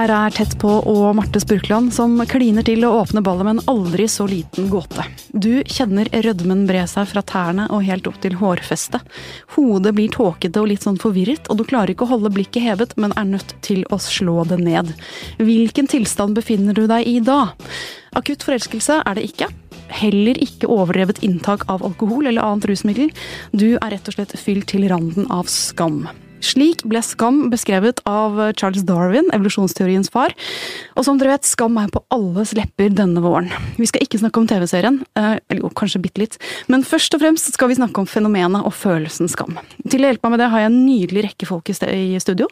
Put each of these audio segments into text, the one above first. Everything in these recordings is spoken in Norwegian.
her er Tett på og Marte Spurkland som kliner til å åpne ballet med en aldri så liten gåte. Du kjenner rødmen bre seg fra tærne og helt opp til hårfestet. Hodet blir tåkete og litt sånn forvirret, og du klarer ikke å holde blikket hevet, men er nødt til å slå det ned. Hvilken tilstand befinner du deg i da? Akutt forelskelse er det ikke. Heller ikke overdrevet inntak av alkohol eller annet rusmiddel. Du er rett og slett fylt til randen av skam. Slik ble skam beskrevet av Charles Darwin, evolusjonsteoriens far. Og som dere vet, skam er på alles lepper denne våren. Vi skal ikke snakke om TV-serien, eh, eller jo, kanskje bitte litt. Men først og fremst skal vi snakke om fenomenet og følelsen skam. Til å hjelpe meg med det har jeg en nydelig rekke folk i studio.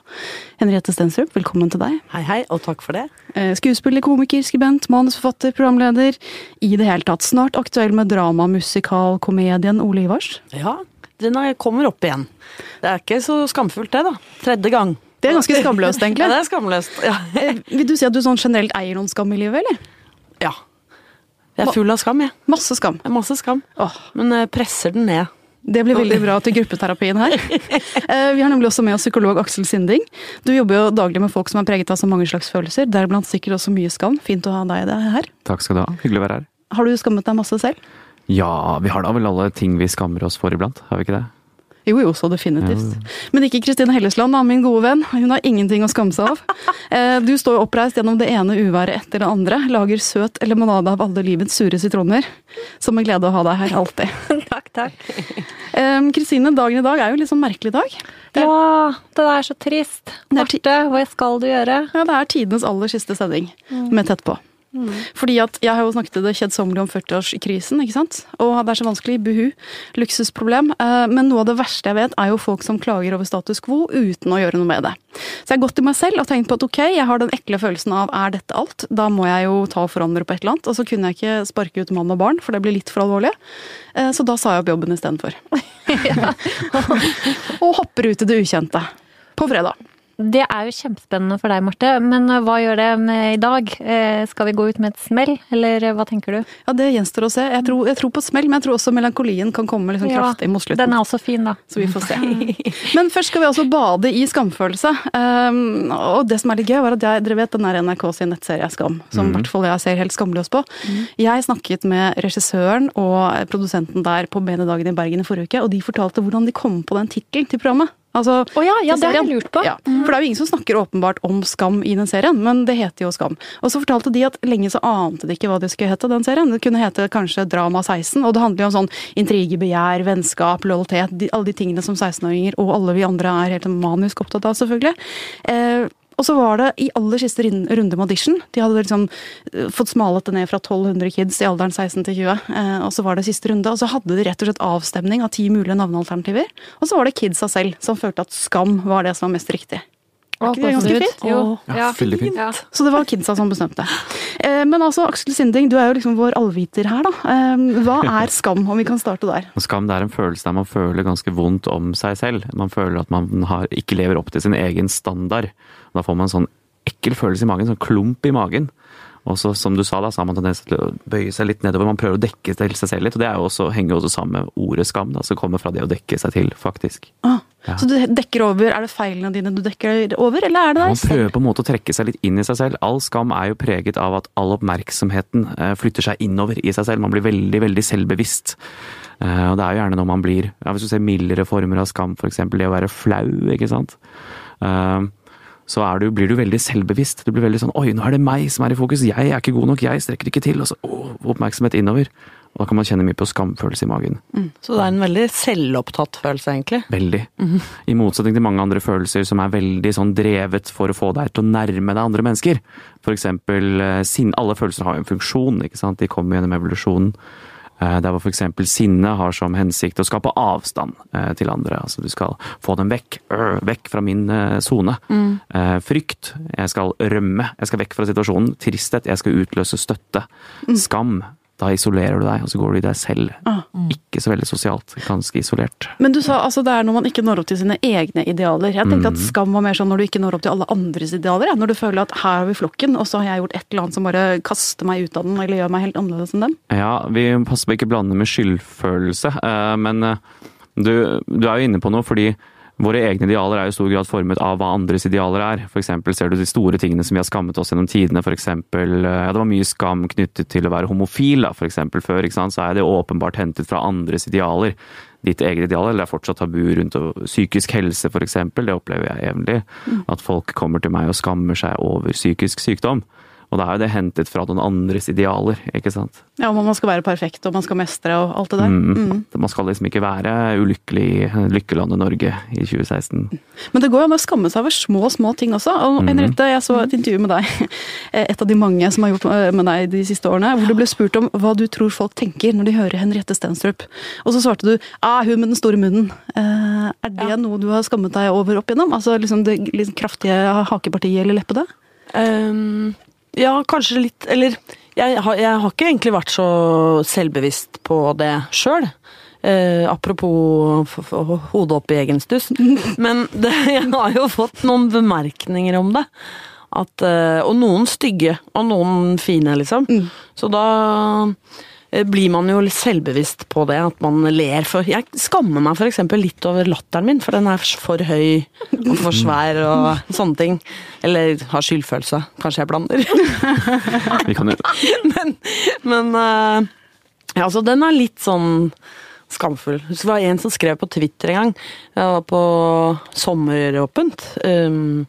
Henriette Stensrup, velkommen til deg. Hei, hei, og takk for det. Eh, skuespiller, komiker, skribent, manusforfatter, programleder. I det hele tatt snart aktuell med drama, musikal, komedien Ole Ivars. Ja, den kommer opp igjen. Det er ikke så skamfullt det, da. Tredje gang. Det er ganske skamløst, egentlig. Ja, det er skamløst. Ja. Eh, Vil du si at du sånn generelt eier noen skam i livet, eller? ja. Jeg er full av skam, jeg. Masse skam. Er masse skam. Åh, Men jeg presser den ned. det blir veldig bra til gruppeterapien her. Eh, Vi har nemlig også med oss psykolog Aksel Sinding. Du jobber jo daglig med folk som er preget av så mange slags følelser, deriblant sikkert også mye skam. Fint å ha deg det her. Takk skal du ha. Hyggelig å være her. Har du skammet deg masse selv? Ja, vi har da vel alle ting vi skammer oss for iblant, har vi ikke det? Jo, jo, så definitivt. Men ikke Kristine Hellesland, da, min gode venn. Hun har ingenting å skamme seg av. Eh, Du står jo oppreist gjennom det ene uværet etter det andre. Lager søt limonade av alle livets sure sitroner. Som en glede å ha deg her, alltid. Takk, takk. Kristine, dagen i dag er jo en litt sånn merkelig dag. Ja, det er så trist. Det er Marte, hva skal du gjøre? Ja, det er tidenes aller siste sending med Tett på. Fordi at Jeg har jo snakket det kjedsommelig om 40-årskrisen, ikke sant? og det er så vanskelig. Buhu. Luksusproblem. Eh, Men noe av det verste jeg vet, er jo folk som klager over status quo uten å gjøre noe med det. Så jeg har gått til meg selv og tenkt på at ok, jeg har den ekle følelsen av er dette alt? Da må jeg jo ta og forandre på et eller annet. Og så kunne jeg ikke sparke ut mann og barn, for det blir litt for alvorlig. Eh, Så da sa jeg opp jobben istedenfor. og hopper ut i det ukjente. På fredag. Det er jo kjempespennende for deg, Marte. Men eh, hva gjør det med i dag? Eh, Skal vi gå ut med et smell, eller eh, hva tenker du? Ja, Det gjenstår å se. Jeg tror, jeg tror på smell, men jeg tror også melankolien kan komme liksom kraftig mot slutten. Den er også fin, da. Så vi får se. Men først skal vi altså bade i skamfølelse. Um, og det som er litt gøy, var at jeg, dere vet den der NRK sin nettserie Skam, som i hvert fall jeg ser helt skamløs på. Jeg snakket med regissøren og produsenten der på Benedagen i Bergen i forrige uke, og de fortalte hvordan de kom på den tittelen til programmet. Altså, oh ja, ja, det har jeg lurt på. Ja, for det er jo ingen som snakker åpenbart om skam i den serien, men det heter jo Skam. Og så fortalte de at lenge så ante de ikke hva det skulle hete, den serien. Det kunne hete kanskje Drama 16, og det handler jo om sånn intrige, begjær, vennskap, lojalitet, alle de tingene som 16-åringer og alle vi andre er helt manisk opptatt av, selvfølgelig. Eh, og så var det i aller siste runde med audition. De hadde liksom eh, fått smalet det ned fra 1200 kids i alderen 16 til 20. Eh, og så var det siste runde, og så hadde de rett og slett avstemning av ti mulige navnealternativer. Og så var det kidsa selv som følte at skam var det som var mest riktig. Var ikke det ganske fint? Jo. Ja, veldig fint. Ja. Så det var kidsa som bestemte. Eh, men altså, Aksel Sinding, du er jo liksom vår allviter her, da. Hva er skam, om vi kan starte der? Skam det er en følelse der man føler ganske vondt om seg selv. Man føler at man har, ikke lever opp til sin egen standard. Da får man en sånn ekkel følelse i magen, sånn klump i magen. Og så, som du sa, da, så har man tendens til å bøye seg litt nedover. Man prøver å dekke til seg selv litt, og det er jo også, henger jo også sammen med ordet skam, da, som kommer fra det å dekke seg til, faktisk. Ah, Ja. Så du dekker over, er det feilene dine du dekker over, eller er det Man deg selv? prøver på en måte å trekke seg litt inn i seg selv. All skam er jo preget av at all oppmerksomheten eh, flytter seg innover i seg selv. Man blir veldig, veldig selvbevisst. Eh, Og det er jo gjerne når man blir ja, Hvis du ser mildere former av skam, f.eks. det å være flau, ikke sant. Eh, Så du, blir du veldig selvbevisst. Du blir veldig sånn Oi, nå er det meg som er i fokus. Jeg er ikke god nok. Jeg strekker ikke til. Og så å, oppmerksomhet innover. Og da kan man kjenne mye på skamfølelse i magen. Så det er en veldig selvopptatt følelse, egentlig. Veldig. I motsetning til mange andre følelser som er veldig sånn drevet for å få deg til å nærme deg andre mennesker. For eksempel eh, sinn. Alle følelser har jo en funksjon, ikke sant. De kommer gjennom evolusjonen. Eh, Der hvor eksempel sinne har som hensikt å skape avstand eh, til andre. Altså du skal få dem vekk. Vekk fra min eh, sone. Mm. Frykt. Jeg skal rømme. Jeg skal vekk fra situasjonen. Tristhet. Jeg skal utløse støtte. Skam. Da isolerer du deg, og så går du i deg selv. Ikke så veldig sosialt. Ganske isolert. Men du sa altså det er når man ikke når opp til sine egne idealer. Jeg tenkte Mm. at skam var mer sånn når du ikke når opp til alle andres idealer. Ja. Når du føler at her har vi flokken, og så har jeg gjort et eller annet som bare kaster meg ut av den, eller gjør meg helt annerledes enn dem. Ja, vi passer på ikke blande med skyldfølelse, eh, men eh, du, du er jo inne på noe fordi Våre egne idealer er jo i stor grad formet av hva andres idealer er. For eksempel ser du de store tingene som vi har skammet oss gjennom tidene. For eksempel, eh, ja, det var mye skam knyttet til å være homofil da, for eksempel før. ikke sant? Så er det åpenbart hentet fra andres idealer. Ditt eget ideal, eller det er fortsatt tabu rundt psykisk helse for eksempel. Det opplever jeg jevnlig. At folk kommer til meg og skammer seg over psykisk sykdom. Og da er jo det hentet fra noen andres idealer, ikke sant. Ja, om man skal være perfekt og man skal mestre og alt det der. Mm. Mm. Man skal liksom ikke være ulykkelig i lykkelandet Norge i 2016. Men det går jo an å skamme seg over små, små ting også. Og Mhm. Henriette, jeg så et intervju med deg, et av de mange som har gjort eh, med deg de siste årene, hvor du ble spurt om hva du tror folk tenker når de hører Henriette Stenstrup. Og så svarte du ah, hun med den store munnen. Eh, er det Ja. noe du har skammet deg over opp igjennom? Altså liksom det liksom kraftige hakepartiet eller leppene? Ehm, ja, kanskje litt Eller jeg har, jeg har ikke egentlig vært så selvbevisst på det sjøl. apropos f- f- hodet opp i egen stuss. Men det, jeg har jo fått noen bemerkninger om det. At, eh, og noen stygge, og noen fine, liksom. Så da eh, blir man jo selvbevisst på det, at man ler for Jeg skammer meg f.eks. litt over latteren min, for den er for høy og for svær og sånne ting. Eller har skyldfølelse. Kanskje jeg blander. Vi kan jo men men eh, ja, altså, den er litt sånn skamfull. Det var en som skrev på Twitter en gang, jeg var på Sommeråpent, um,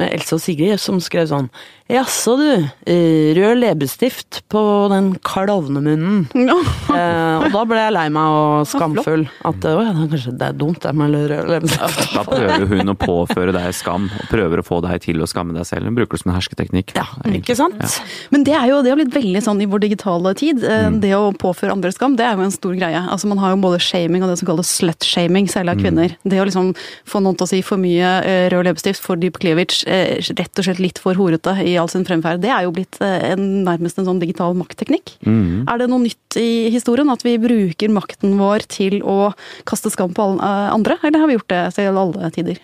med Else og Sigrid, som skrev sånn Jaså du, eh, rød leppestift på den klovnemunnen. Eh, og da ble jeg lei meg og skamfull. At å ja, kanskje det er dumt det med rød leppestift. Da prøver hun å påføre deg skam, og prøver å få deg til å skamme deg selv. Hun bruker det som en hersketeknikk. Ja, ikke sant? Ja. Men det er jo det har blitt veldig sånn i vår digitale tid. eh, Mm. Det å påføre andre skam, det er jo en stor greie. Altså Man har jo både shaming og det som kalles slut-shaming, særlig Mm. av kvinner. Det å liksom få noen til å si for mye eh, rød leppestift, for dyp cleavage, rett og slett litt for horete i all sin fremferd, det er jo blitt eh, en, nærmest en sånn digital maktteknikk. Mhm. Er det noe nytt i historien at vi bruker makten vår til å kaste skam på eh, andre, eller har vi gjort det til alle tider?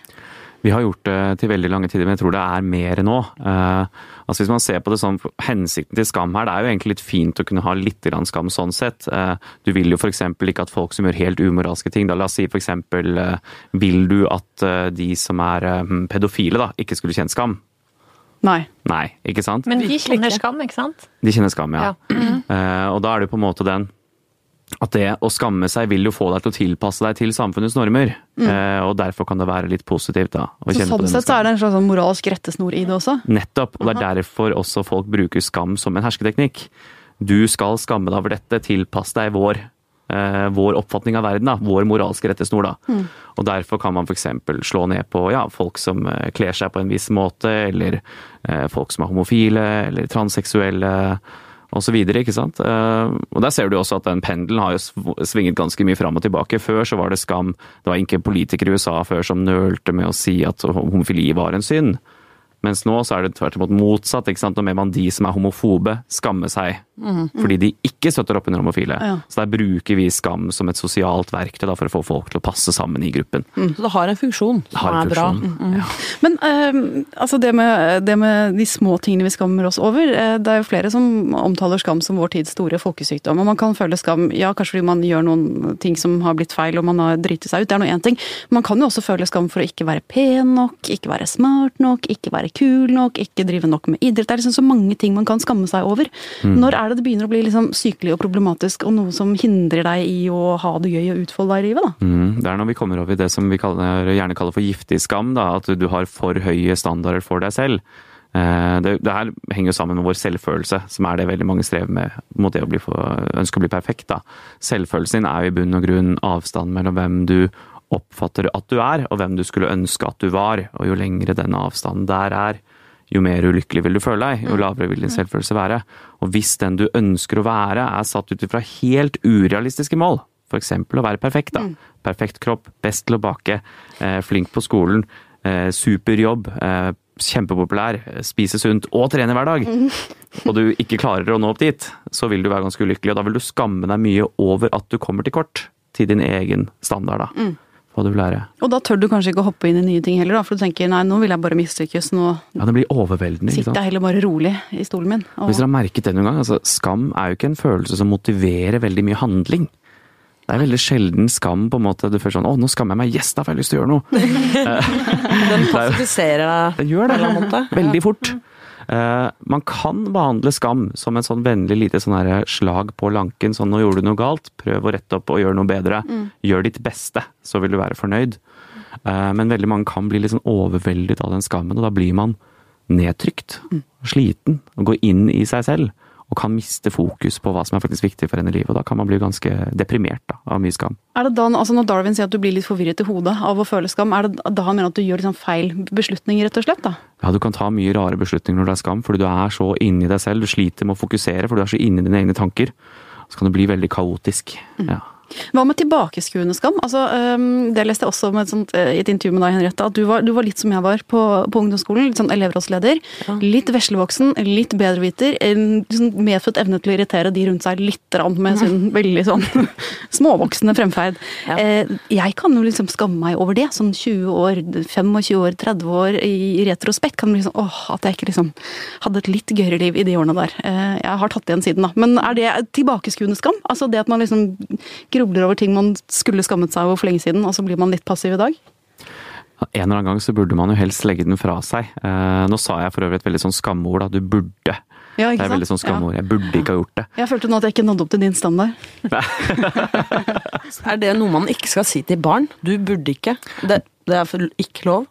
Vi har gjort det til veldig lange tider, men jeg tror det er mer nå. Eh, altså Hvis man ser på det sånn, hensikten til skam her, det er jo egentlig litt fint å kunne ha litt skam sånn sett. Eh, du vil jo f.eks. ikke at folk som gjør helt umoralske ting, da la oss si f.eks. Eh, vil du at eh, de som er pedofile da, ikke skulle kjent skam? Nei. Nei, ikke sant? Men de kjenner skam, ikke sant? De kjenner skam, ja. Ja. Eh, og da er det på en måte den at det å skamme seg vil jo få deg til å tilpasse deg til samfunnets normer. Eh, og derfor kan det være litt positivt, da. å Mm. Så kjenne sånn sett så er det en slags sånn moralsk rettesnor i det også? Nettopp. Og det er derfor også folk bruker skam som en hersketeknikk. Du skal skamme deg over dette, tilpass deg vår, eh, vår oppfatning av verden, da. vår moralske rettesnor. Da. Og derfor kan man f.eks. slå ned på ja, folk som eh, kler seg på en viss måte, eller eh, folk som er homofile, eller transseksuelle. Og så videre, ikke sant? Eh, og der ser du også at den pendelen har jo svinget ganske mye fram og tilbake. Før så var det skam. Det var ikke politikere i USA før som nølte med å si at homofili var en synd. Mens nå så er det tvert imot motsatt. ikke sant? Nå ber man de som er homofobe, skamme seg. Fordi de ikke støtter opp under homofile. Ja. Så der bruker vi skam som et sosialt verktøy da, for å få folk til å passe sammen i gruppen. Så det har en funksjon som Har en er bra. funksjon. Ja. Men uh, altså det, med, det med de små tingene vi skammer oss over, uh, det er jo flere som omtaler skam som vår tids store folkesykdom. Og man kan føle skam, ja kanskje fordi man gjør noen ting som har blitt feil og man har driti seg ut, det er nå én ting. Man kan jo også føle skam for å ikke være pen nok, ikke være smart nok, ikke være kul nok, ikke drive nok med idrett. Det er liksom så mange ting man kan skamme seg over. Når er det det begynner å bli liksom sykelig og problematisk, og noe som hindrer deg i å ha det gøy og utfolde deg i livet, da? Mm, det er når vi kommer over i det som vi kaller, gjerne kaller for giftig skam. Da, at du har for høye standarder for deg selv. Eh, Det, det her henger jo sammen med vår selvfølelse, som er det veldig mange strever med mot det å bli for, ønske å bli perfekt. Da. Selvfølelsen din er jo i bunn og grunn avstand mellom hvem du oppfatter at du er, og hvem du skulle ønske at du var. Og jo lengre den avstanden der er, jo mer ulykkelig vil du føle deg, jo lavere vil din selvfølelse være. Og hvis den du ønsker å være er satt ut ifra helt urealistiske mål, f.eks. å være perfekt, da. Perfekt kropp, best til å bake, eh, flink på skolen, superjobb, super jobb, eh, kjempepopulær, eh, spise sunt og trene hver dag, og du ikke klarer å nå opp dit, så vil du være ganske ulykkelig. Og da vil du skamme deg mye over at du kommer til kort til din egen standard, da. Hva du vil lære. Og da tør du kanskje ikke å hoppe inn i nye ting heller, da, for du tenker nei, nå vil jeg bare mislykkes, nå Ja, det blir overveldende. ikke sitter jeg heller bare rolig i stolen min. Og, Hvis dere har merket det noen gang, altså skam er jo ikke en følelse som motiverer veldig mye handling. Det er veldig sjelden skam på en måte. Du føler sånn 'Å, nå skammer jeg meg. Yes, da får jeg lyst til å gjøre noe'. Den passifiserer deg. Den gjør på en det. måte. Veldig fort. Eh, man kan behandle skam som en sånn vennlig lite sånn her slag på lanken. Sånn 'nå gjorde du noe galt, prøv å rette opp og gjøre noe bedre'. Gjør ditt beste, så vil du være fornøyd. Eh, men veldig mange kan bli litt sånn overveldet av den skammen, og da blir man nedtrykt. Sliten. Og går inn i seg selv. Og kan miste fokus på hva som er faktisk viktig for en i livet. Og da kan man bli ganske deprimert da, av mye skam. Er det da, altså Når Darwin sier at du blir litt forvirret i hodet av å føle skam, er det da han mener at du gjør liksom feil beslutninger, rett og slett? da? Ja, du kan ta mye rare beslutninger når det er skam, fordi du er så inni deg selv. Du sliter med å fokusere, for du er så inni dine egne tanker. Så kan det bli veldig kaotisk. Ja. Hva med tilbakeskuende skam? Altså, det leste jeg også et sånt, øh, i et intervju med deg, Henriette. At du var, du var litt som jeg var på, på ungdomsskolen. Litt sånn elevrådsleder. Litt veslevoksen, litt bedreviter. En sånn medfødt evne til å irritere de rundt seg litt med sin veldig sånn småvoksne fremferd. Ja. Eh, jeg kan jo liksom skamme meg over det. Sånn 20 år, 25 år, 30 år i, i retrospekt. Kan bli sånn åh, at jeg ikke liksom hadde et litt gøyere liv i de årene der. Eh, jeg har tatt igjen siden, da. Men er det tilbakeskuende skam? Altså det at man liksom grubler over ting man skulle skammet seg over for lenge siden, og så blir man litt passiv i dag? En eller annen gang så burde man jo helst legge den fra seg. Eh, nå sa jeg for øvrig et veldig sånn skamord, da. Du burde. Ja, Det er veldig sånn skamord. Jeg burde ikke ha gjort det. Jeg følte nå at jeg ikke nådde opp til din standard. Er det noe man ikke skal si til barn? Du burde ikke. Det, det er for ikke lov.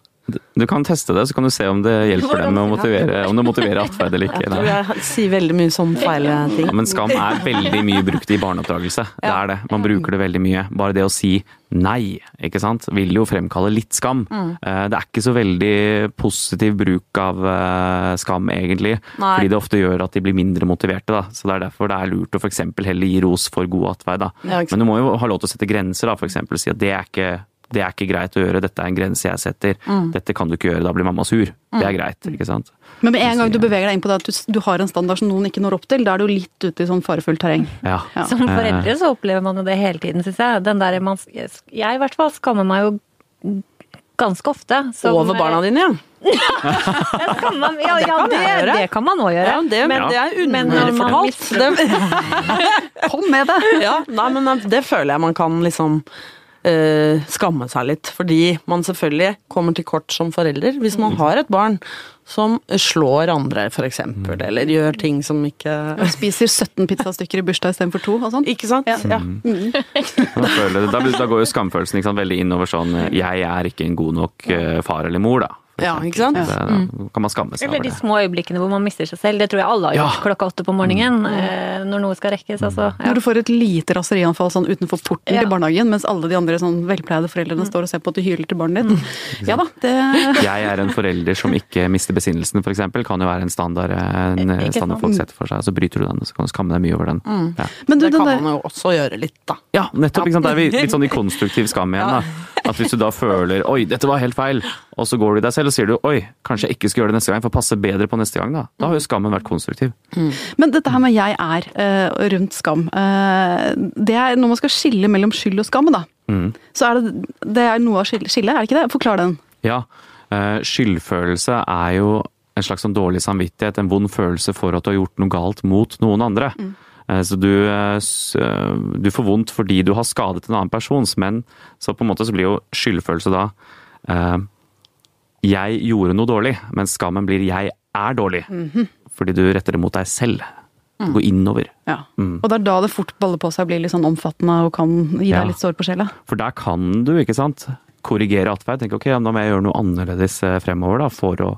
Du kan teste det, så kan du se om det hjelper dem med å motivere, om det motiverer atferd eller ikke. Jeg tror jeg sier veldig mye sånn feil ting. Ja, men skam er veldig mye brukt i barneoppdragelse. Det er det. Man bruker det veldig mye. Bare det å si nei, ikke sant, vil jo fremkalle litt skam. Eh, Det er ikke så veldig positiv bruk av eh, skam, egentlig. Nei. Fordi det ofte gjør at de blir mindre motiverte. Da. Så det er derfor det er lurt å f.eks. heller gi ros for god atferd. Da. Men du må jo ha lov til å sette grenser, da. F.eks. si at det er ikke det er ikke greit å gjøre, dette er en grense jeg setter. Mm. Dette kan du ikke gjøre, da blir mamma sur. Det er greit, ikke sant. Men med en gang du beveger deg inn på det at du, du har en standard som noen ikke når opp til, da er du litt ute i sånn farefullt terreng. Ja. Ja. Som foreldre så opplever man jo det hele tiden, syns jeg. Den der man, jeg i hvert fall skammer meg jo ganske ofte. som- Over barna dine, ja. Kan man, ja, ja, kan det, det kan man òg gjøre. ja det, Men- det er underfortalt. Kom med det! ja, nei, men det føler jeg man kan liksom eh, skamme seg litt. Fordi man selvfølgelig kommer til kort som forelder hvis man har et barn som slår andre, for eksempel, eller gjør ting som ikke Spiser 17 pizzastykker i bursdag istedenfor to og sånn. Ikke sant? Ja. Da, Mm. da, da går jo skamfølelsen ikke sant, veldig innover sånn Jeg er ikke en god nok eh, far eller mor, da. Ja, ikke sant? Det, mm. kan man skamme seg Eller over de det. små øyeblikkene hvor man mister seg selv. Det tror jeg alle har Ja. gjort klokka åtte på morgenen. Mm. Når noe skal rekkes. Altså. Ja. Når du får et lite raserianfall sånn utenfor porten Ja. til barnehagen, mens alle de andre sånn velpleide foreldrene står og ser på at du hyler til barnet ditt. Ja da, det Jeg er en forelder som ikke mister besinnelsen, f.eks. Kan jo være en standard, en eh, standard folk setter for seg. Så bryter du den, så kan du skamme deg mye over den. Ja. Men du, Det den kan der man jo også gjøre litt, da. Ja, nettopp. Ikke sant? Det er vi- litt sånn i konstruktiv skam igjen. da. At hvis du da føler 'oi, dette var helt feil', og så går du i deg selv og sier du 'oi, kanskje jeg ikke skal gjøre det neste gang', for å passe bedre på neste gang, da. Da har jo skammen vært konstruktiv. Men dette her med 'jeg er' eh, rundt skam, eh, det er når man skal skille mellom skyld og skam, da. Mm. Så er det, det er noe av skille, skillet, er det ikke det? Forklar den. Ja, eh, skyldfølelse er jo en slags sånn dårlig samvittighet, en vond følelse for at du har gjort noe galt mot noen andre. Eh, Så du, eh, eh, du får vondt fordi du har skadet en annen persons, men så på en måte så blir jo skyldfølelse da eh, Jeg gjorde noe dårlig, men skammen blir jeg er dårlig. Fordi du retter det mot deg selv. Mm. går innover. Ja. Og det er da det fort baller på seg og blir litt sånn omfattende og kan gi Ja. deg litt sår på sjela. For der kan du, ikke sant, korrigere atferd. Tenke ok, nå må jeg gjøre noe annerledes eh, fremover da, for å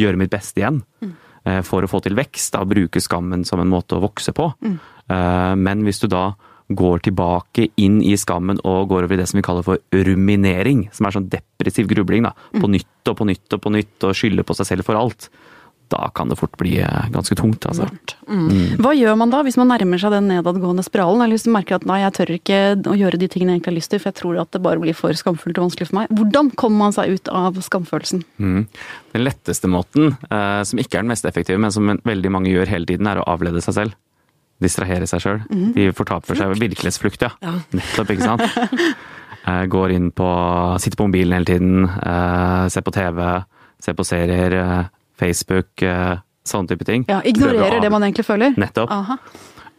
gjøre mitt beste igjen. Mm. For å få til vekst, da, bruke skammen som en måte å vokse på. Eh, Men hvis du da går tilbake inn i skammen og går over i det som vi kaller for ruminering, som er sånn depressiv grubling, da, på nytt og på nytt og på nytt, og skylder på seg selv for alt, da kan det fort bli eh, ganske tungt, altså. Hva gjør man da hvis man nærmer seg den nedadgående spiralen? Eller hvis du merker at nei, jeg tør ikke å gjøre de tingene jeg egentlig har lyst til, for jeg tror at det bare blir for skamfullt og vanskelig for meg. Hvordan kommer man seg ut av skamfølelsen? Mm. Den letteste måten, eh, som ikke er den mest effektive, men som veldig mange gjør hele tiden, er å avlede seg selv. Distrahere seg sjøl. De fortaper seg ved virkelighetsflukt, ja. Ja. Nettopp, ikke sant. Eh, Går inn på Sitter på mobilen hele tiden, eh, ser på TV, ser på serier, eh, Facebook, sånne type ting. Ja, Ignorerer det man egentlig føler? Nettopp. Aha.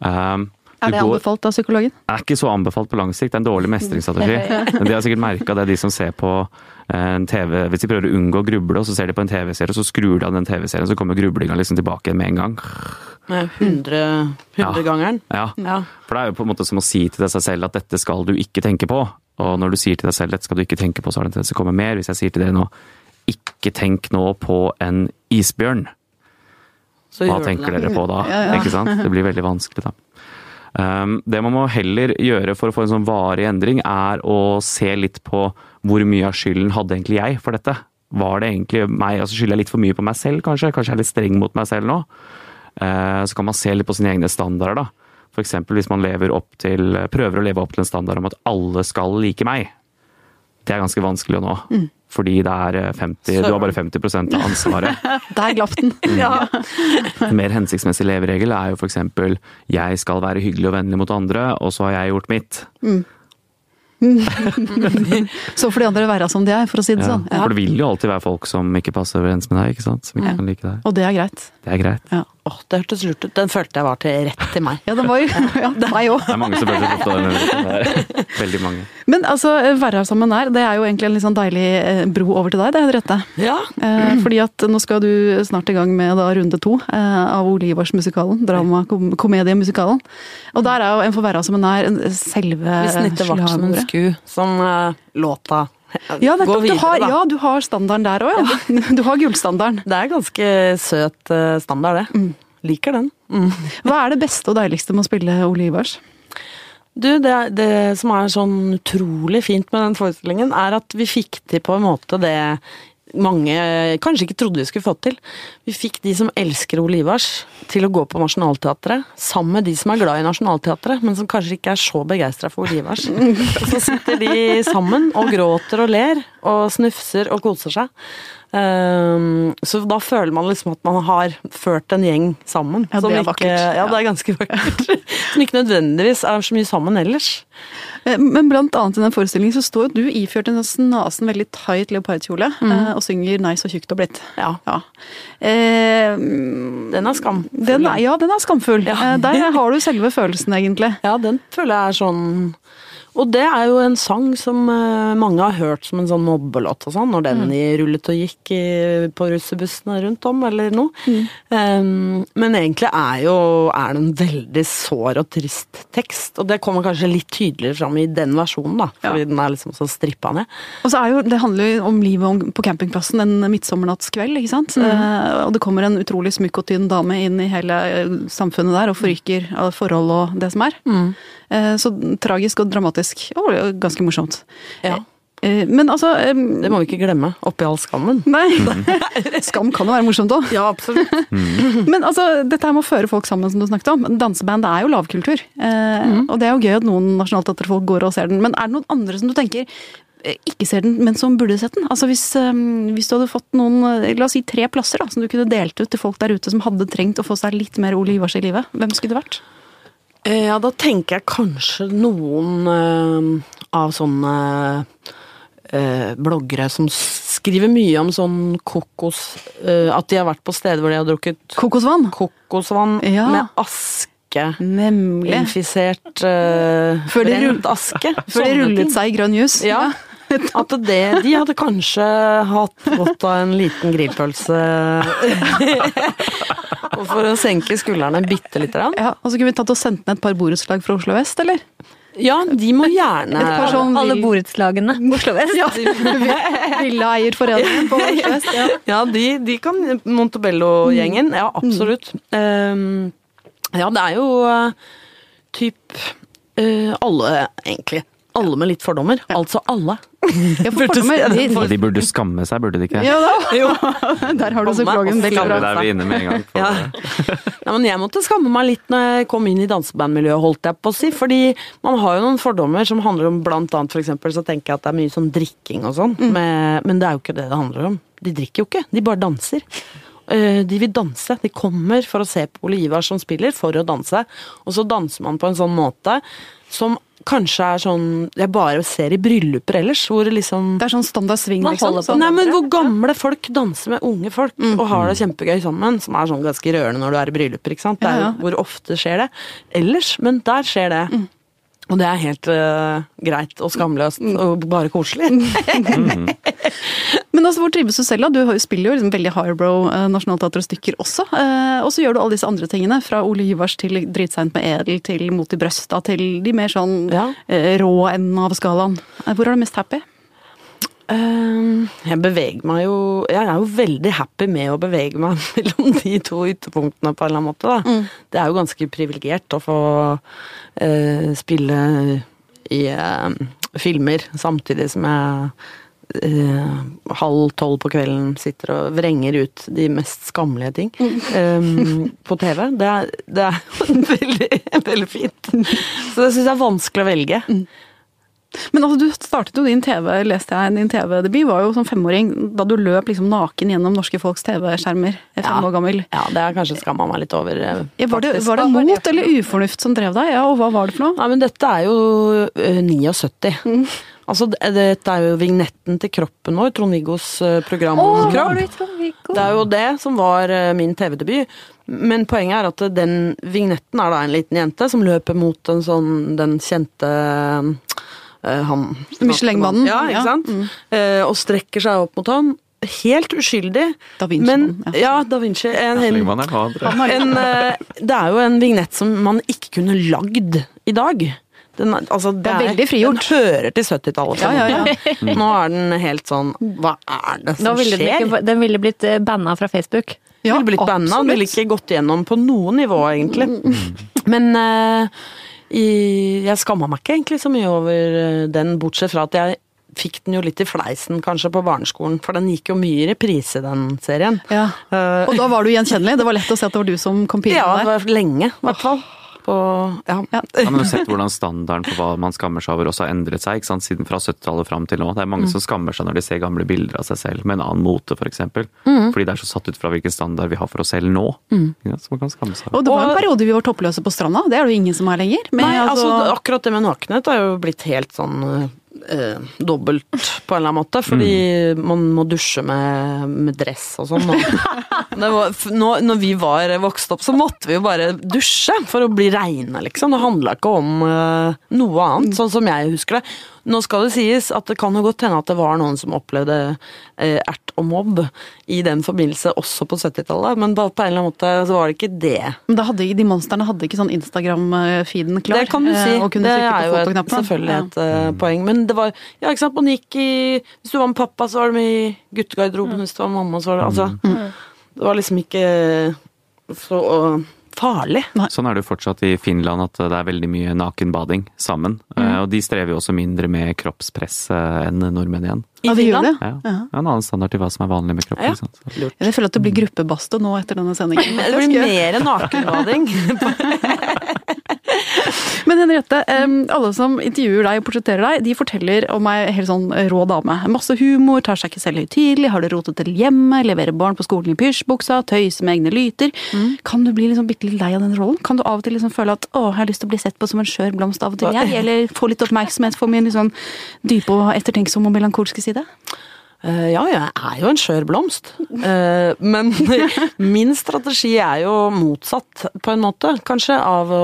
Um, Er det anbefalt av psykologen? er ikke så anbefalt på lang sikt. Det er en dårlig mestringsstrategi. Men de har sikkert merka det, er de som ser på eh, en TV Hvis de prøver å unngå å gruble, og så ser de på en TV-serie, og så skrur de av den TV-serien, så kommer grublinga liksom tilbake med en gang. Med hundre- hundregangeren. Ja. Ja. For det er jo på en måte som å si til deg selv at dette skal du ikke tenke på. Og når du sier til deg selv dette skal du ikke tenke på, så har det en tendens til å komme mer. Hvis jeg sier til dere nå ikke tenk nå på en isbjørn, hva tenker dere på da? Ja, ja. Ikke sant? Det blir veldig vanskelig da. Um, det man må heller gjøre for å få en sånn varig endring, er å se litt på hvor mye av skylden hadde egentlig jeg for dette. Var det egentlig meg? Altså Skylder jeg litt for mye på meg selv, kanskje? Kanskje jeg er litt streng mot meg selv nå? Eh, så kan man se litt på sine egne standarder, da. Eksempel hvis man til, prøver å leve opp til en standard om at alle skal like meg. Det er ganske vanskelig å nå. Mm. Fordi det er eh, 50, du har bare 50% av ansvaret. Der glapp den. Ja. En mer hensiktsmessig leveregel er jo f.eks.: Jeg skal være hyggelig og vennlig mot andre, og så har jeg gjort mitt. Så får de andre være som de er, for å si det Ja. sånn. Ja. For det vil jo alltid være folk som ikke passer overens med deg, ikke sant? Som ikke kan like deg. Og det er greit. Det er greit. Ja, Åh, det hørtes lurt ut. Den følte jeg var til rett til meg. ja den var jo ja, meg òg. Det er mange som føler seg truffet av. Veldig mange. Men altså, være sammen der, det er jo egentlig en litt sånn deilig eh, bro over til deg, det, Henriette. Ja. Eh, fordi at nå skal du snart i gang med da, runde to eh, av Ole Ivars-musikalen. Drama-komediemusikalen. Og der er jo En sammen nær en- selve Vi snitter vart som en sku, som uh, låta Ja, nettopp, videre, Du har, ja, du har standarden der òg, ja. Du har gullstandarden. Det er ganske søt eh, standard, det. Liker den. Mm. Hva er det beste og deiligste med å spille Ole Ivars? Du, det, det som er sånn utrolig fint med den forestillingen, er at vi fikk til på en måte det mange kanskje ikke trodde vi skulle få til. Vi fikk de som elsker Ole til å gå på Nationaltheatret, sammen med de som er glad i Nationaltheatret, men som kanskje ikke er så begeistra for Ole. Så sitter de sammen og gråter og ler og snufser og koser seg. Ehm, så da føler man liksom at man har ført en gjeng sammen. Ja, det er ikke- vakkert. Ja, det er ganske vakkert. som ikke nødvendigvis er så mye sammen ellers. Eh, Men blant annet i den forestillingen så står jo du iført en sånn snasen veldig tight leopardkjole mm. og synger 'Nei, så tjukt og blitt'. Ja. Ja. Eh, Den er skamfull. den er, ja, den er skamfull. Ja. Eh, Der har du selve følelsen, egentlig. Ja, den føler jeg er sånn Og det er jo en sang som eh, mange har hørt som en sånn mobbelåt og sånn, når den mm. rullet og gikk i, på russebussene rundt om, eller noe. Um, men egentlig er jo er det en veldig sår og trist tekst, og det kommer kanskje litt tydeligere fram i den versjonen, da, fordi den er liksom så strippa ned. Og så er jo, Det handler jo om livet på campingplassen en midtsommernattkveld. ikke sant? Eh, og det kommer en utrolig smykk og tynn dame inn i hele eh, samfunnet der og forrykker forhold og det som er. Eh, så tragisk og dramatisk. Og ganske morsomt. Ja. Eh, men altså eh, Det må vi ikke glemme, oppi all skammen. Nei. Skam kan jo være morsomt òg. Ja, absolutt. Men altså, dette her med å føre folk sammen, som du snakket om. Danseband er jo lavkultur. Eh, Mm. Og det er jo gøy at noen nasjonalteaterfolk går og ser den. Men er det noen andre som du tenker eh, ikke ser den, men som burde sett den? Altså hvis, eh, hvis du hadde fått noen, eh, la oss si tre plasser da, som du kunne delt ut til folk der ute som hadde trengt å få seg litt mer Ole Ivars i livet, hvem skulle det vært? Eh, Ja, da tenker jeg kanskje noen uh, av sånne uh, bloggere som skriver mye om sånn kokos uh, At de har vært på steder hvor de har drukket Kokosvann? kokosvann Ja. med aske. Nemlig. Infisert uh, Før de rullet aske. Før de rullet seg i grønn jus. Ja. At det, de hadde kanskje hatt godt av en liten grillpølse. Og for å senke skuldrene bitte lite grann. Ja, og så kunne vi tatt og sendt ned et par borettslag fra Oslo vest, eller? Ja, de må gjerne sånn Alle vill- borettslagene på Oslo vest. Villaeierforeningen på Oslo vest. Ja. Ja, de, de kan Montebello-gjengen. Ja, absolutt. Um, ja, det er jo uh, typ uh, alle, egentlig. Alle med litt fordommer. Altså alle. Ja, for fordommer, de, De burde skamme seg, burde de ikke? ja da. Jo. Der har du psykologen. og Veldig bra. Der vi inne med en gang. Ja. Nei, men jeg måtte skamme meg litt når jeg kom inn i dansebandmiljøet, holdt jeg på å si. Fordi man har jo noen fordommer som handler om blant annet for eksempel, så tenker jeg at det er mye sånn drikking og sånn. Men, men det er jo ikke det det handler om. De drikker jo ikke, de bare danser. Eh, De vil danse. De kommer for å se på Ole Ivar som spiller, for å danse. Og så danser man på en sånn måte som kanskje er sånn jeg bare ser i brylluper ellers, hvor liksom Det er sånn standard swing, liksom. på. Sånn. Nei, men hvor gamle folk danser med unge folk Mm. og har det kjempegøy sammen, som er sånn ganske rørende når du er i brylluper, ikke sant. Det er Ja, jo ja. Mm. hvor ofte skjer det. Ellers, men der skjer det. Og det er helt uh, greit og skamløst og bare koselig. Men altså, hvor trives du selv, da? Du spiller jo liksom veldig highbrow uh, Nationaltheatret-stykker også. Uh, og så gjør du alle disse andre tingene. Fra Ole Hyvars til Dritseint med edel, til Mot i brøsta, til de mer sånn Ja. eh, rå enden av skalaen. Eh, hvor er du mest happy? Ehm, jeg beveger meg jo Jeg er jo veldig happy med å bevege meg mellom de to ytterpunktene på en eller annen måte. Da. Det er jo ganske privilegert å få uh, spille i uh, filmer samtidig som jeg uh, halv tolv på kvelden sitter og vrenger ut de mest skammelige ting ehm, på TV. Det er, det er veldig, veldig fint. Så det syns jeg er vanskelig å velge. Men altså, du startet jo din TV, leste jeg, din TV-debut var jo som femåring da du løp liksom naken gjennom norske folks TV-skjermer. Fem Ja. år gammel. Ja, det har kanskje skamma meg litt over. eh, Ja, var, det, var det det mot eller ufornuft som drev deg? Ja, og hva var det for noe? Nei, men dette er jo eh, 79. Altså, dette er jo vignetten til kroppen vår, Trond-Viggos eh, program om du kropp. Trond-Viggo? Det er jo det som var eh, min TV-debut. Men poenget er at den vignetten er da en liten jente som løper mot en sånn, den kjente eh, han Michelin-mannen. Ja, Ja, ikke sant? Eh, og strekker seg opp mot han. Helt uskyldig. Da Vinci, men, ja. ja, Da Vinci. En, en, en, eh, det er jo en vignett som man ikke kunne lagd i dag. Den, altså, det, er veldig frigjort. Den hører til 70-tallet. Ja, ja, ja. Nå er den helt sånn Hva er det som ville den, skjer? ikke, den ville blitt eh, banna fra Facebook. Ja, ville blitt banna. Den ville ikke gått gjennom på noe nivå, egentlig. Men eh, i, jeg skamma meg ikke egentlig så mye over eh, den, bortsett fra at jeg fikk den jo litt i fleisen kanskje på barneskolen, for den gikk jo mye i reprise, den serien. Ja. Eh, Og da var du gjenkjennelig? Det var lett å se at det var du som kom ja, pinlig det der? var lenge, i hvert fall. På, ja. Ja. Ja, men du har sett hvordan standarden på hva man skammer seg over også har endret seg, ikke sant? siden fra 70-tallet fram til nå. Det er mange som skammer seg når de ser gamle bilder av seg selv med en annen mote, f.eks. Fordi det er så satt ut fra hvilken standard vi har for oss selv nå. Mm. Ja, Så man kan skamme seg. Og det var en periode vi var toppløse på stranda. Det er det jo ingen som er lenger. Men Nei, altså, altså, akkurat det med nakenhet er jo blitt helt sånn eh, dobbelt på en eller annen måte, fordi man må dusje med, med dress og sånn. Nå, når vi var vokst opp, så måtte vi jo bare dusje for å bli reine, liksom. Det handla ikke om eh, noe annet, sånn som jeg husker det. Nå skal det sies at det kan jo godt hende at det var noen som opplevde eh, ert og mobb i den forbindelse også på 70-tallet, men på en eller annen måte så var det ikke det. men da hadde, de monstrene hadde ikke sånn Instagram-feeden klar. Det kan du si. eh, Og kunne det er jo et, selvfølgelig Ja. et eh, poeng. Men det var Ja, ikke sant, man gikk i Hvis du var med pappa, så var det med i guttegarderoben. Hvis du var med mamma, så var det Altså. Det var liksom ikke så farlig. Sånn er det jo fortsatt i Finland, at det er veldig mye nakenbading sammen. Eh, Og de strever jo også mindre med kroppspress eh, enn nordmenn igjen. I Finland? Ja. Ja. En annen standard til hva som er vanlig med kropp. Ja. ja. Jeg føler at det blir gruppebasto nå etter denne sendingen. Det blir mer nakenbading. Men Henriette, alle som intervjuer deg og portretterer deg, de forteller om ei helt sånn rå dame. Masse humor, tar seg ikke selv høytidelig, har det rotet til hjemme, leverer barn på skolen i pysjbuksa, tøyser med egne lyter. Kan du bli liksom bitte litt lei av den rollen? Kan du av og til liksom føle at å, jeg har lyst til å bli sett på som en skjør blomst av og til, jeg? Eller få litt oppmerksomhet for min sånn dype og ettertenksomme og melankolske side? Eh, ja, jeg er jo en skjør blomst. Eh, men min strategi er jo motsatt, på en måte, kanskje, av å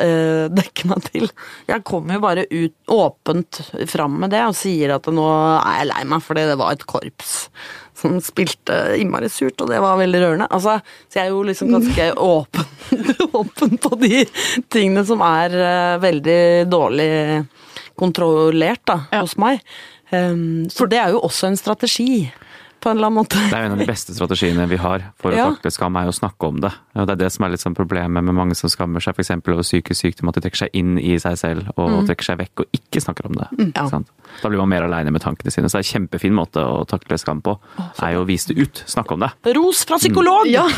eh, dekke meg til. Jeg kommer jo bare ut åpent fram med det og sier at nå er jeg lei meg fordi det var et korps som spilte innmari surt, og det var veldig rørende. Altså, så jeg er jo liksom ganske åpen, åpen på de tingene som er veldig dårlig kontrollert da, Ja. hos meg. Um, for det er jo også en strategi, på en eller annen måte. Det er jo en av de beste strategiene vi har for å Ja. takle skam, er å snakke om det. Og det er det som er litt sånn problemet med mange som skammer seg f.eks. over psykisk sykdom, at de trekker seg inn i seg selv og trekker seg vekk og ikke snakker om det. Mm. Ja. Ikke sant? Da blir man mer aleine med tankene sine. Så det er en kjempefin måte å takle skam på, er jo å vise det ut. Snakke om det. Ros fra psykolog! Ja!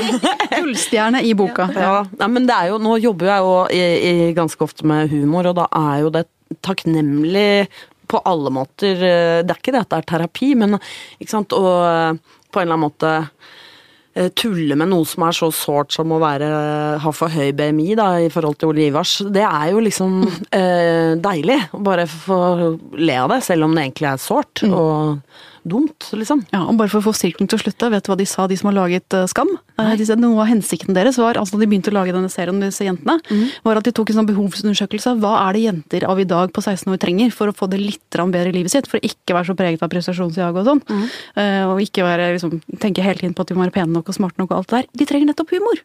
Gullstjerne i boka. Ja, nei, men det er jo, nå jobber jeg jo i, i ganske ofte med humor, og da er jo det takknemlig på alle måter. Det er ikke det at det er terapi, men ikke sant, og på en eller annen måte eh, tulle med noe som er så sårt som å være, ha for høy BMI da, i forhold til Ole Ivars, det er jo liksom eh, deilig. Bare få le av det, selv om det egentlig er sårt og dumt, liksom. Ja, og bare for å få sirkelen til å slutte, vet du hva de sa, de som har laget eh, Skam? Nei. de sa, noe av hensikten deres var, altså da de begynte å lage denne serien disse jentene, var at de tok en sånn behovsundersøkelse. Hva er det jenter av i dag på 16 år trenger for å få det litt bedre i livet sitt? For å ikke være så preget av prestasjonsjag og sånn. Mm. og ikke være, liksom, tenke hele tiden på at de må være pene nok og smarte nok og alt det der. De trenger nettopp humor.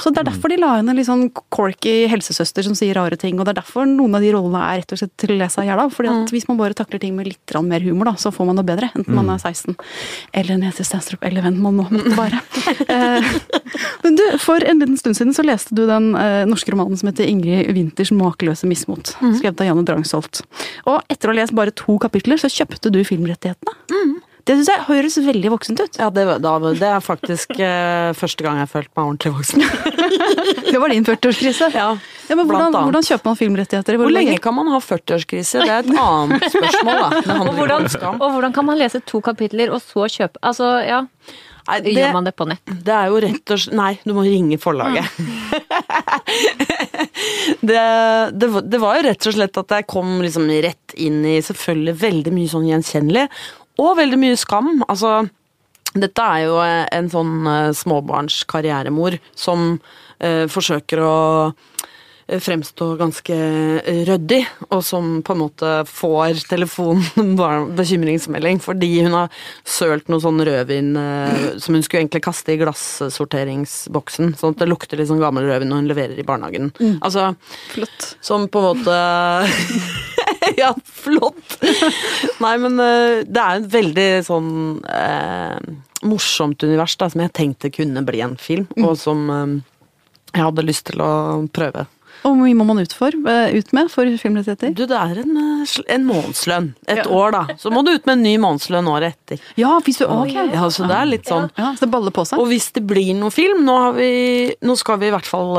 Så Det er derfor de la inn en litt sånn corky helsesøster som sier rare ting. Og det er derfor noen av de rollene er rett og slett til å le seg i hjel av. Fordi at hvis man bare takler ting med litt mer humor, da, så får man det bedre. Enten man er 16 eller Nancy Stanstrup eller hvem man nå måtte være. Eh, Men du, for en liten stund siden så leste du den eh, norske romanen som heter Ingrid Winters makeløse mismot. Skrevet av Janne Drangsholt. Og etter å ha lest bare to kapitler, så kjøpte du filmrettighetene. Det syns jeg høres veldig voksent ut. Ja, det, da, det er faktisk eh, første gang jeg har følt meg ordentlig voksen. Det var din 40-årskrise. Ja, Ja, men hvordan, hvordan kjøper man filmrettigheter? Hvor lenge lenge? kan man ha 40-årskrise? Det er et annet spørsmål, da. Og hvordan, og hvordan kan man lese to kapitler og så kjøpe Altså, ja. Nei, Gjør man det på nett? Det er jo rett og slett Nei, du må ringe forlaget. det, det, var- det var jo rett og slett at jeg kom liksom rett inn i selvfølgelig veldig mye sånn gjenkjennelig, og veldig mye skam. Altså, dette er jo en sånn eh, småbarnskarrieremor som eh, forsøker å eh, fremstå ganske eh, ryddig, og som på en måte får telefonbekymringsmelding, bekymringsmelding fordi hun har sølt noe sånn rødvin eh, som hun skulle egentlig kaste i glassorteringsboksen, sånn at det lukter litt sånn gammel rødvin når hun leverer i barnehagen. Altså, Flott. som på en måte Ja, flott! Nei, men eh, det er et veldig sånn eh, morsomt univers da, som jeg tenkte kunne bli en film, og som eh, jeg hadde lyst til å prøve. Og hvor mye må man ut, for, eh, ut med for filmrettigheter? Du, det er en, eh, en månedslønn. Et Ja. år, da. Så må du ut med en ny månedslønn året etter. Ja, hvis du Ok. Ja, så det er litt sånn. Ja, så det baller på seg. Og hvis det blir noe film, nå, har vi, nå skal vi i hvert fall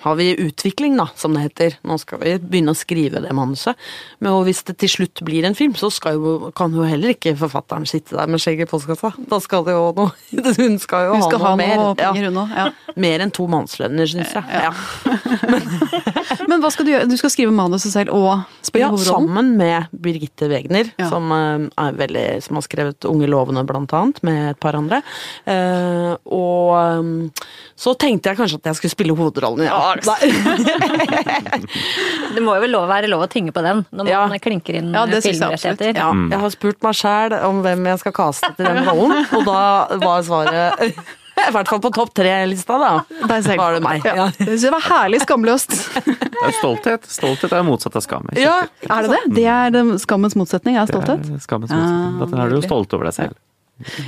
har vi utvikling, da, som det heter. Nå skal vi begynne å skrive det manuset. Men hvis det til slutt blir en film, så jo, kan jo heller ikke forfatteren sitte der med skjegget i postkassa. Da skal det jo noe Hun skal jo Hun skal ha ha noe mer. noe penger, hun. Ja. Mer enn to mannslønner, syns jeg. Ja. Men hva skal du gjøre? Du skal skrive manuset selv og spille Ja, hovedrollen? sammen med Birgitte Wegner, som, eh, er veldig, som har skrevet Unge lovende, blant annet, med et par andre. Uh, og eh, så tenkte jeg kanskje at jeg skulle spille hovedrollen. Ja. Nei. Det må jo vel lov, være lov å tynge på den når man Ja. klinker inn Ja, filmrettigheter. Ja, jeg har spurt meg sjæl om hvem jeg skal kaste til den rollen, og da var svaret i hvert fall på topp tre-lista, da. Deg selv. Var det meg. Ja. Ja. Det synes jeg var herlig skamløst. Det er stolthet. Stolthet er motsatt av skam. Ja, Er det det? Det er skammens motsetning, er Det stolthet? er skammens motsetning. Ah, Da er du jo stolt over deg selv.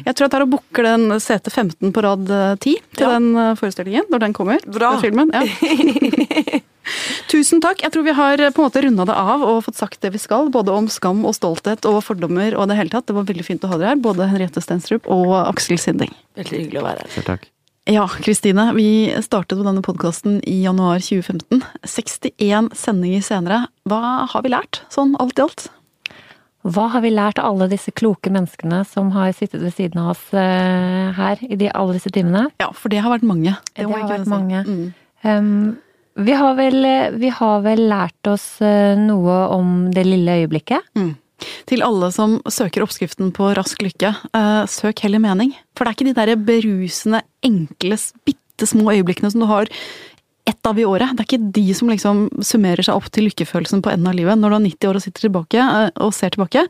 Jeg tror jeg tar og booker den sete 15 på rad eh, 10 til Ja. den eh, forestillingen, når den kommer. Bra. Filmen. Ja. Tusen takk. Jeg tror vi har eh, på en måte runda det av og fått sagt det vi skal. Både om skam og stolthet og fordommer og det hele tatt. Det var veldig fint å ha dere her. Både Henriette Stenstrup og Aksel Sinding. Veldig hyggelig å være her. Selv takk. Ja, Kristine. Vi startet på denne podkasten i januar 2015. 61 sendinger senere. Hva har vi lært, sånn alt i alt? Hva har vi lært av alle disse kloke menneskene som har sittet ved siden av oss eh, her i de, alle disse timene? Ja, for det har vært mange. Det det har vært mange. Mm. Um, vi, har vel, vi har vel lært oss eh, noe om det lille øyeblikket. Mm. Til alle som søker oppskriften på rask lykke, uh, søk heller mening. For det er ikke de der berusende, enkle, bitte små øyeblikkene som du har ett av i året. Det er ikke de som liksom summerer seg opp til lykkefølelsen på enden av livet. Når du er 90 år og sitter tilbake eh, og ser tilbake,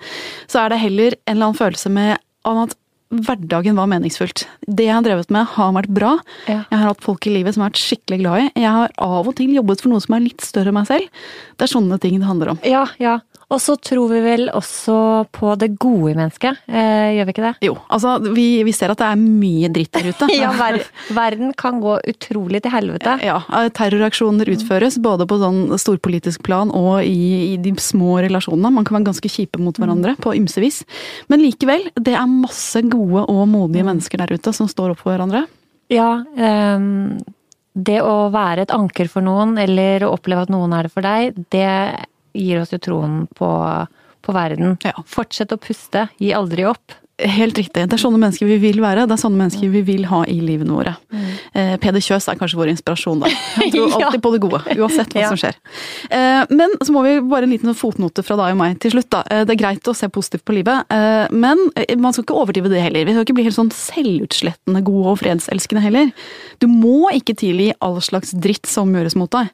så er det heller en eller annen følelse med om at hverdagen var meningsfullt. Det jeg har drevet med har vært bra. Ja. Jeg har hatt folk i livet som jeg har vært skikkelig glad i. Jeg har av og til jobbet for noe som er litt større enn meg selv. Det er sånne ting det handler om. Ja, ja. Og så tror vi vel også på det gode i mennesket, eh, gjør vi ikke det? Jo, altså vi, vi ser at det er mye dritt der ute. Ja, ver verden kan gå utrolig til helvete. Ja, terroraksjoner utføres både på sånn storpolitisk plan og i, i de små relasjonene. Man kan være ganske kjipe mot hverandre på ymse vis. Men likevel, det er masse gode og modige mennesker der ute som står opp for hverandre. Ja, um det å være et anker for noen, eller å oppleve at noen er det for deg, det gir oss jo troen på, på verden. Ja. Fortsett å puste, gi aldri opp. Helt riktig. Det er sånne mennesker vi vil være. Det er sånne mennesker vi vil ha i livene våre. Eh, Peder Kjøs er kanskje vår inspirasjon, da. Han tror alltid på det gode, uansett hva Ja. som skjer. Eh, men så må vi bare en liten fotnote fra deg og meg til slutt, da. Eh, det er greit å se positivt på livet, eh, men eh, man skal ikke overdrive det heller. Vi skal ikke bli helt sånn selvutslettende gode og fredselskende heller. Du må ikke tilgi all slags dritt som gjøres mot deg.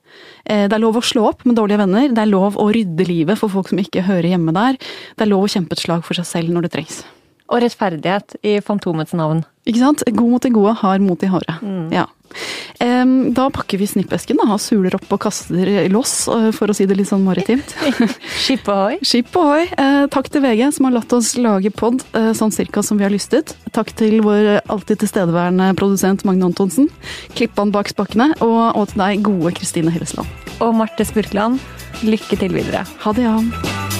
Eh, det er lov å slå opp med dårlige venner. Det er lov å rydde livet for folk som ikke hører hjemme der. Det er lov å kjempe et slag for seg selv når det trengs. Og rettferdighet i Fantomets navn. Ikke sant? God mot de gode har mot de harde. Ja. Em, da pakker vi snippesken og suler opp og kaster loss, eh, for å si det litt sånn maritimt. Skip ohoi. Skip ohoi. Eh, takk til VG som har latt oss lage pod eh, sånn cirka som vi har lystet. Takk til vår alltid tilstedeværende produsent Magne Antonsen. Klippan bak spakene. Og, og til deg, gode Kristine Hillesland. Og Marte Spurkland, lykke til videre. Ha det, ja.